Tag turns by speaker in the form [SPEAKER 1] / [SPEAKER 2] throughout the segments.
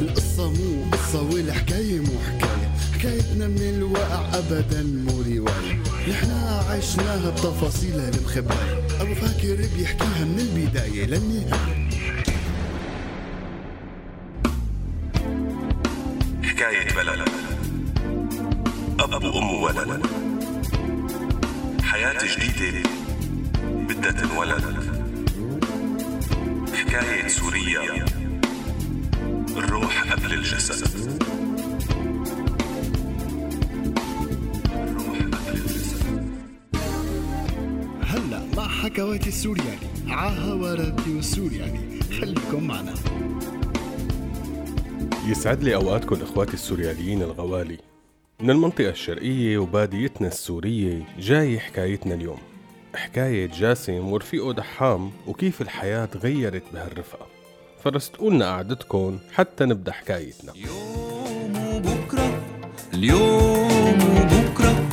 [SPEAKER 1] القصة مو قصة والحكاية مو حكاية. حكايتنا من الواقع أبدا مو رواية. نحنا عشناها بتفاصيلها المخبأة أبو فاكر بيحكيها من البداية للنهاية.
[SPEAKER 2] حكاية بلد. أب وأم وولد حياة جديدة بدها تنولد. حكاية سوريا الروح قبل الجسد. الروح قبل الجسد.
[SPEAKER 1] هلا مع حكواتي السورياني. عاها راديو سورياني خليكم معنا.
[SPEAKER 3] يسعد لي أوقاتكم إخواتي السورياليين الغوالي. من المنطقة الشرقية وباديتنا السورية جاي حكايتنا اليوم. حكاية جاسم ورفيقه دحام وكيف الحياة تغيرت بهالرفقة. فرستقولنا قعدتكم حتى نبدأ حكايتنا.
[SPEAKER 4] اليوم وبكرة اليوم وبكرة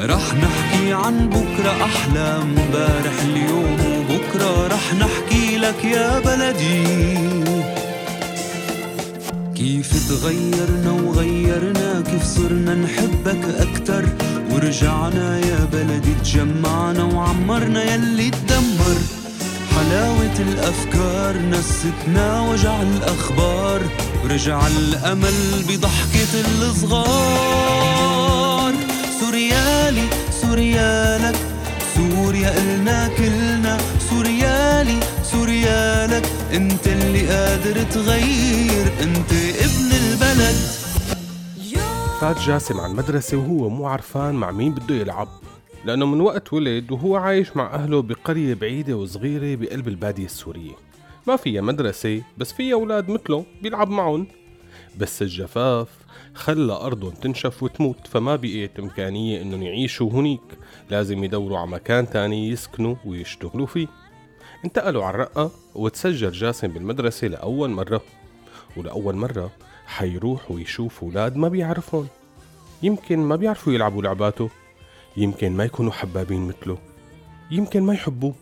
[SPEAKER 4] رح نحكي عن بكرة أحلى امبارح اليوم وبكرة رح نحكي لك يا بلدي. كيف تغيرنا وغيرنا كيف صرنا نحبك أكتر. ورجعنا يا بلدي تجمعنا وعمرنا يلي تدمر. حلاوة الأفكار نستنا وجع الأخبار. ورجع الأمل بضحكة الصغار. سوريالي سوريالك سوريا إلنا كلنا. سوريالي سوريالك انت اللي قادر تغير انت ابن البلد.
[SPEAKER 3] فات جاسم على المدرسة وهو مو عرفان مع مين بده يلعب. لأنه من وقت ولد وهو عايش مع أهله بقرية بعيدة وصغيرة بقلب البادية السورية. ما فيها مدرسة بس فيها أولاد مثله بيلعب معهم. بس الجفاف خلى أرضهم تنشف وتموت فما بقيت إمكانية إنهم يعيشوا هنيك. لازم يدوروا على مكان تاني يسكنوا ويشتغلوا فيه. انتقلوا على الرقة وتسجل جاسم بالمدرسة لأول مرة. ولأول مرة حيروح ويشوف أولاد ما بيعرفهم يمكن ما بيعرفوا يلعبوا لعباته. يمكن ما يكونوا حبابين مثله. يمكن ما يحبوه.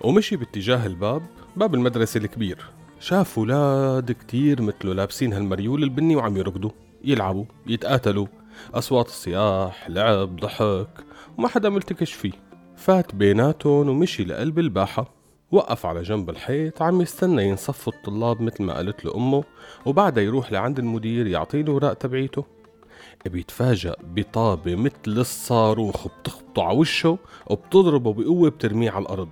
[SPEAKER 3] ومشي باتجاه الباب باب المدرسة الكبير. شاف أولاد كتير مثله لابسين هالمريول البني وعم يركضوا يلعبوا يتقاتلوا. أصوات صياح لعب ضحك. وما حدا ملتكش فيه. فات بيناتهم ومشي لقلب الباحة. وقف على جنب الحيط عم يستنى ينصفوا الطلاب مثل ما قالت له أمه وبعدها يروح لعند المدير يعطيه الوراق تبعيته. بيتفاجأ بطابة مثل الصاروخ بتخبطه على وشه وبتضربه بقوة بترميه على الأرض.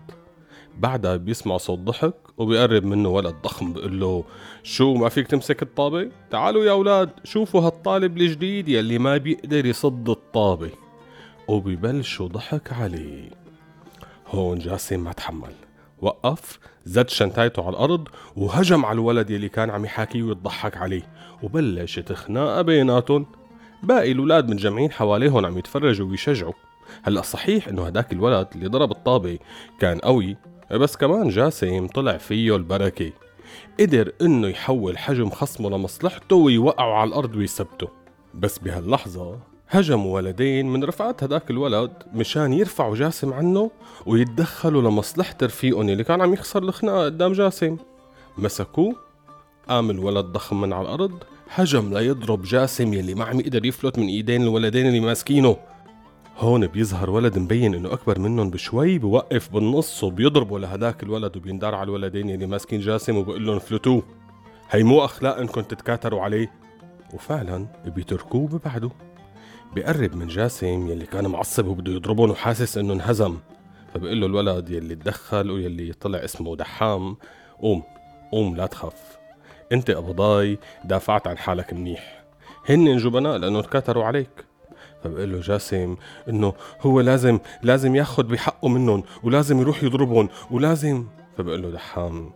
[SPEAKER 3] بعدها بيسمع صوت ضحك وبيقرب منه ولد ضخم بيقول له شو ما فيك تمسك الطابة؟ تعالوا يا أولاد شوفوا هالطالب الجديد يلي ما بيقدر يصد الطابة. وبيبلشوا ضحك عليه. هون جاسم ما تحمل. وقف زد شنطايته على الأرض وهجم على الولد يلي كان عم يحاكيه ويضحك عليه. وبلشت خناقة بيناتهم. باقي الولاد متجمعين حواليهم عم يتفرجوا ويشجعوا. هلأ صحيح إنه هداك الولد اللي ضرب الطابة كان قوي بس كمان جاسم طلع فيه البركة. قدر إنه يحول حجم خصمه لمصلحته ويوقعه على الأرض ويثبته. بس بهاللحظة هجموا ولدين من رفقات هداك الولد مشان يرفعوا جاسم عنه ويتدخلوا لمصلحة رفيقهم اللي كان عم يخسر الخناقة قدام جاسم. مسكوه قام الولد ضخم من على الأرض هجم ليضرب جاسم يلي ما عم يقدر يفلت من إيدين الولدين اللي ماسكينه. هون بيظهر ولد مبين إنه أكبر منهم بشوي بوقف بالنص وبيضربه لهداك الولد وبيندار على الولدين يلي ماسكين جاسم وبقول لهم فلتوه. هي مو اخلاق انكم تتكاتروا عليه. وفعلا بيتركوه ببعده. بيقرب من جاسم يلي كان معصب وبده يضربهم وحاسس إنه انهزم. فبقول له الولد يلي تدخل ويلي طلع اسمه دحام قوم قوم لا تخاف. أنت قبضاي دافعت عن حالك منيح. هن جبناء لأنه تكاتروا عليك. فبقول له جاسم إنه هو لازم لازم ياخذ بحقه منهم ولازم يروح يضربهم ولازم. فبقول له دحام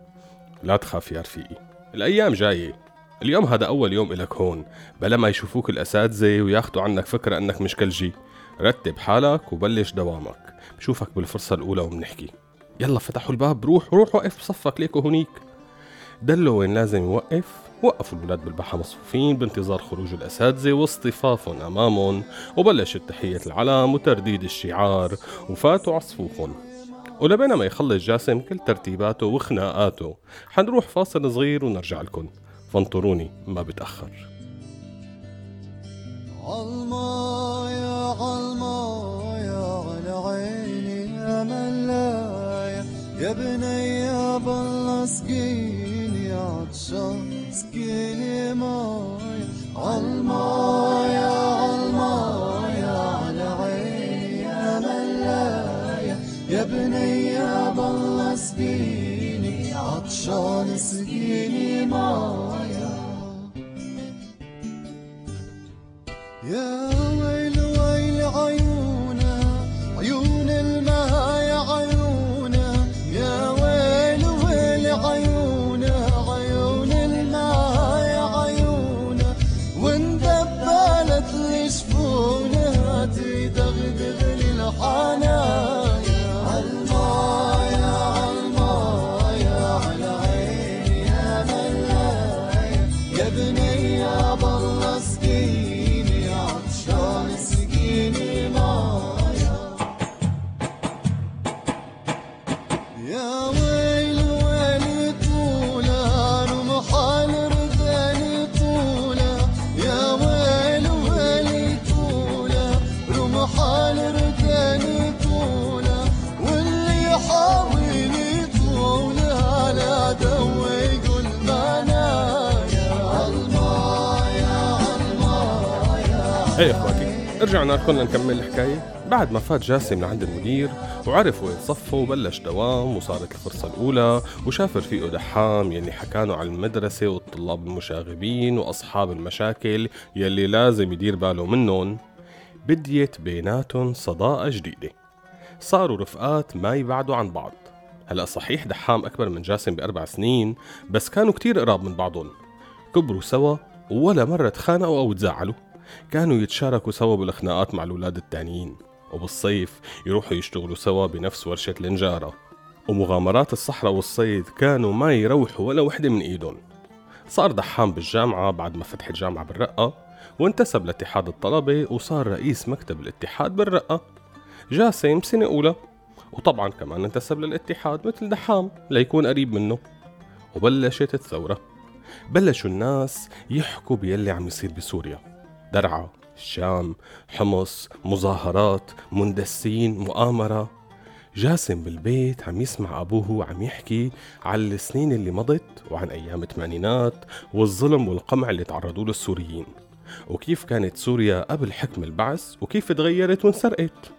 [SPEAKER 3] لا تخاف يا رفيقي الأيام جاية اليوم هذا أول يوم إلك هون. بلا ما يشوفوك الأساتذة وياخذوا عنك فكرة إنك مش كلجي. رتب حالك وبلش دوامك. بشوفك بالفرصة الأولى وبنحكي. يلا فتحوا الباب روح روح وقف بصفك ليكو هونيك. دله وين لازم يوقف. وقفوا الولاد بالبحة مصفوفين بانتظار خروج الأساتذة واصطفافهم أمامهم. وبلشت تحية العلم وترديد الشعار وفاتوا عصفوفهم. ولبين ما يخلص جاسم كل ترتيباته وخناقاته. حنروح فاصل صغير ونرجع لكم. فانطروني ما بتأخر.
[SPEAKER 5] عالما يا عالما يا على عيني يا ملايا يا بني يا بالله سقيني عطشان سقيني مايا. عالما يا عالما يا على عيني يا ملايا يا بني يا بالله سقيني عطشان سقيني مايا. heart. يا
[SPEAKER 3] إخواتي رجعنا لكم لنكمل الحكاية. بعد ما فات جاسم لعند المدير وعرف وين صفه وبلش دوام وصارت الفرصة الأولى وشاف رفيقه دحام يلي حكانه عن المدرسة والطلاب المشاغبين وأصحاب المشاكل يلي لازم يدير باله منهم. بديت بيناتهم صداقة جديدة. صاروا رفقات ما يبعدوا عن بعض. هلأ صحيح دحام أكبر من جاسم بأربع سنين بس كانوا كتير قراب من بعضهم. كبروا سوا ولا مرة تخانقوا أو تزعلوا. كانوا يتشاركوا سوا بالخناقات مع الأولاد التانيين وبالصيف يروحوا يشتغلوا سوا بنفس ورشة النجارة ومغامرات الصحراء والصيد كانوا ما يروحوا ولا وحدة من إيدهم. صار دحام بالجامعة بعد ما فتح الجامعة بالرقة وانتسب لاتحاد الطلبة وصار رئيس مكتب الاتحاد بالرقة. جاسم سنة أولى وطبعا كمان انتسب للاتحاد مثل دحام ليكون قريب منه. وبلشت الثورة. بلشوا الناس يحكوا بيلي عم يصير بسوريا. درعا. الشام حمص مظاهرات مندسين مؤامرة. جاسم بالبيت عم يسمع أبوه عم يحكي عن السنين اللي مضت وعن أيام الثمانينات والظلم والقمع اللي تعرضوا له السوريين وكيف كانت سوريا قبل حكم البعث وكيف تغيرت وانسرقت.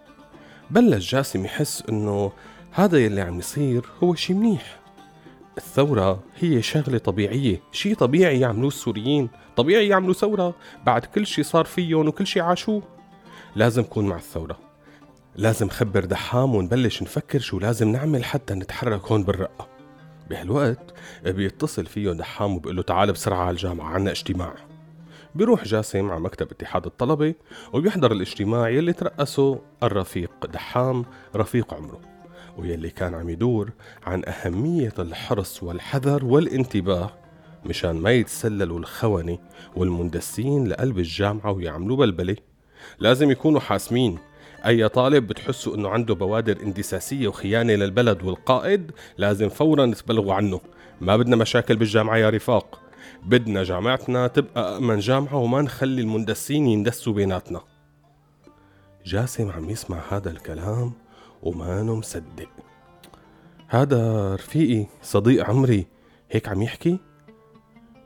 [SPEAKER 3] بلش جاسم يحس إنه هذا يلي عم يصير هو شي منيح. الثورة هي شغلة طبيعية شي طبيعي يعملوه السوريين؟ طبيعي يعملوا ثورة؟ بعد كل شي صار فيهم وكل شي عاشوه. لازم كون مع الثورة. لازم خبر دحام ونبلش نفكر شو لازم نعمل حتى نتحرك هون بالرقة. بهالوقت بيتصل فيه دحام وبيقول له تعال بسرعة على الجامعة عنا اجتماع. بيروح جاسم على مكتب اتحاد الطلبة وبيحضر الاجتماع يلي ترأسه الرفيق دحام رفيق عمره. ويلي كان عم يدور عن أهمية الحرص والحذر والانتباه مشان ما يتسللوا الخونة والمندسين لقلب الجامعة ويعملوا بلبلة. لازم يكونوا حاسمين. أي طالب بتحسوا إنه عنده بوادر اندساسية وخيانة للبلد والقائد لازم فورا تبلغوا عنه. ما بدنا مشاكل بالجامعة يا رفاق. بدنا جامعتنا تبقى أأمن جامعة وما نخلي المندسين يندسوا بيناتنا. جاسم عم يسمع هذا الكلام ومانو مصدق هذا رفيقي صديق عمري. هيك عم يحكي؟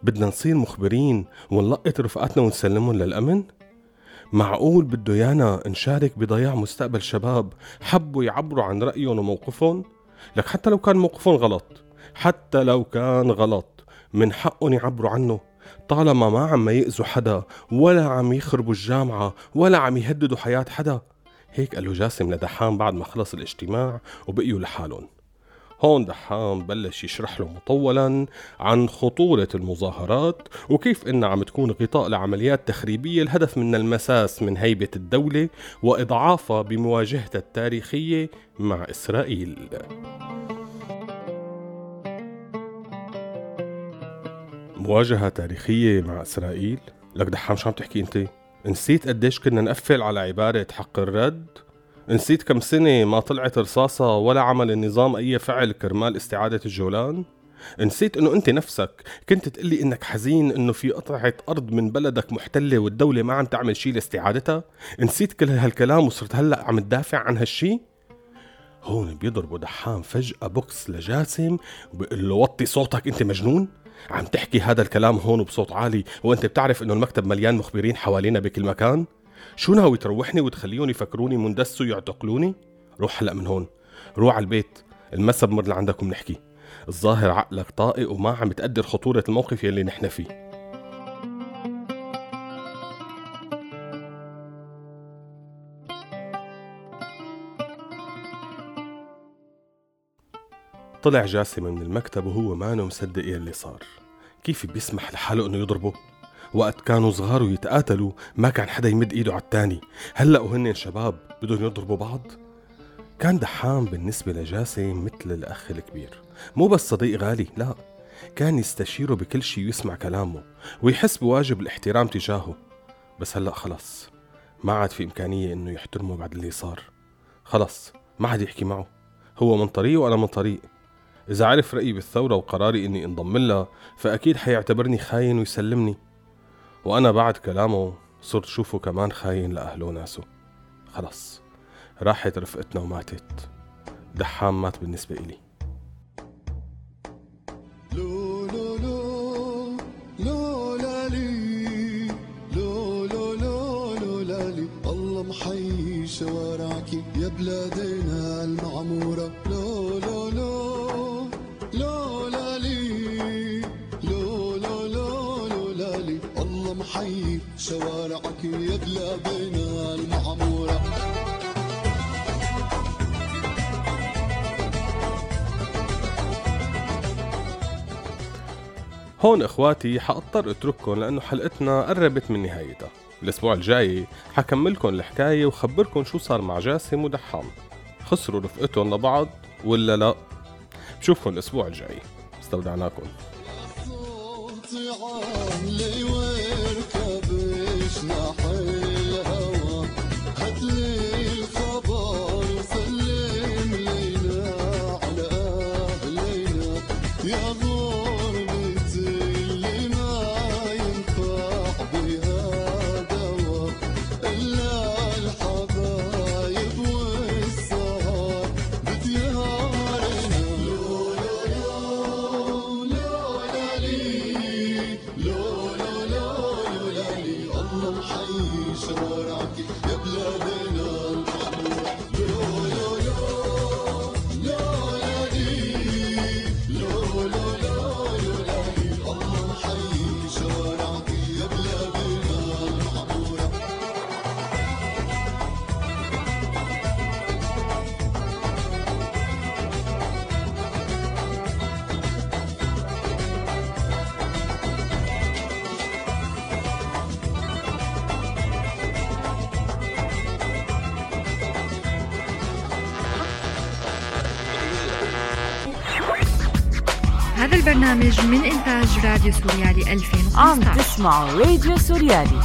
[SPEAKER 3] بدنا نصير مخبرين ونلقط رفقاتنا ونسلمهم للأمن؟ معقول بده يانا نشارك بضياع مستقبل شباب حبوا يعبروا عن رأيهم وموقفهم؟ لك حتى لو كان موقفهم غلط حتى لو كان غلط من حقهم يعبروا عنه. طالما ما عم يأذوا حدا ولا عم يخربوا الجامعة ولا عم يهددوا حياة حدا هيك قال له جاسم لدحام بعد ما خلص الاجتماع وبقيوا لحالهم هون دحام بلش يشرح له مطولا عن خطورة المظاهرات وكيف إنها عم تكون غطاء لعمليات تخريبية الهدف من المساس من هيبة الدولة وإضعافها بمواجهتها التاريخية مع إسرائيل مواجهة تاريخية مع إسرائيل؟ لك دحام شو عم تحكي أنت؟ نسيت قديش كنا نقفل على عبارة حق الرد؟ نسيت كم سنة ما طلعت رصاصة ولا عمل النظام أي فعل كرمال استعادة الجولان؟ نسيت إنه أنت نفسك كنت تقلي إنك حزين إنه في قطعة أرض من بلدك محتلة والدولة ما عم تعمل شيء لاستعادتها؟ نسيت كل هالكلام وصرت هلأ عم تدافع عن هالشي؟ هون بيضربوا دحام فجأة بوكس لجاسم وبيقول له وطي صوتك انت مجنون؟ عم تحكي هذا الكلام هون بصوت عالي وانت بتعرف انه المكتب مليان مخبرين حوالينا بكل مكان؟ شو ناوي تروحني وتخليهم يفكروني مندس ويعتقلوني؟ روح هلا من هون روح على البيت المسا بمر لعندكم نحكي الظاهر عقلك طائق وما عم تقدر خطورة الموقف يلي نحن فيه طلع جاسم من المكتب وهو مانو مصدق يلي صار. كيف بيسمح لحاله إنه يضربه؟ وقت كانوا صغار ويتقاتلوا ما كان حدا يمد إيده على التاني. هلأ وهن شباب بدهم يضربوا بعض؟ كان دحام بالنسبة لجاسم مثل الأخ الكبير. مو بس صديق غالي لا. كان يستشيره بكل شيء ويسمع كلامه ويحس بواجب الاحترام تجاهه. بس هلأ خلص. ما عاد في إمكانية إنه يحترمه بعد اللي صار. خلص ما عاد يحكي معه. هو من طريق وأنا من طريق. إذا عرف رأيي بالثورة وقراري إني انضم لها فأكيد حيعتبرني خاين ويسلمني. وأنا بعد كلامه صرت شوفه كمان خاين لأهله وناسه. خلص راحت رفقتنا وماتت. دحام مات بالنسبة إلي. هون إخواتي حأضطر أترككم لأنه حلقتنا قربت من نهايتها. الأسبوع الجاي حكملكم الحكاية وخبركم شو صار مع جاسم ودحام. خسروا رفقتهم لبعض ولا لا؟ بشوفكم الأسبوع الجاي. استودعناكم.
[SPEAKER 5] صوتي عالي واركبش ناحي محيي شوارعك يا بلادنا.
[SPEAKER 6] هذا البرنامج من إنتاج راديو سوريالي 2015
[SPEAKER 7] عم تسمعوا راديو سوريالي.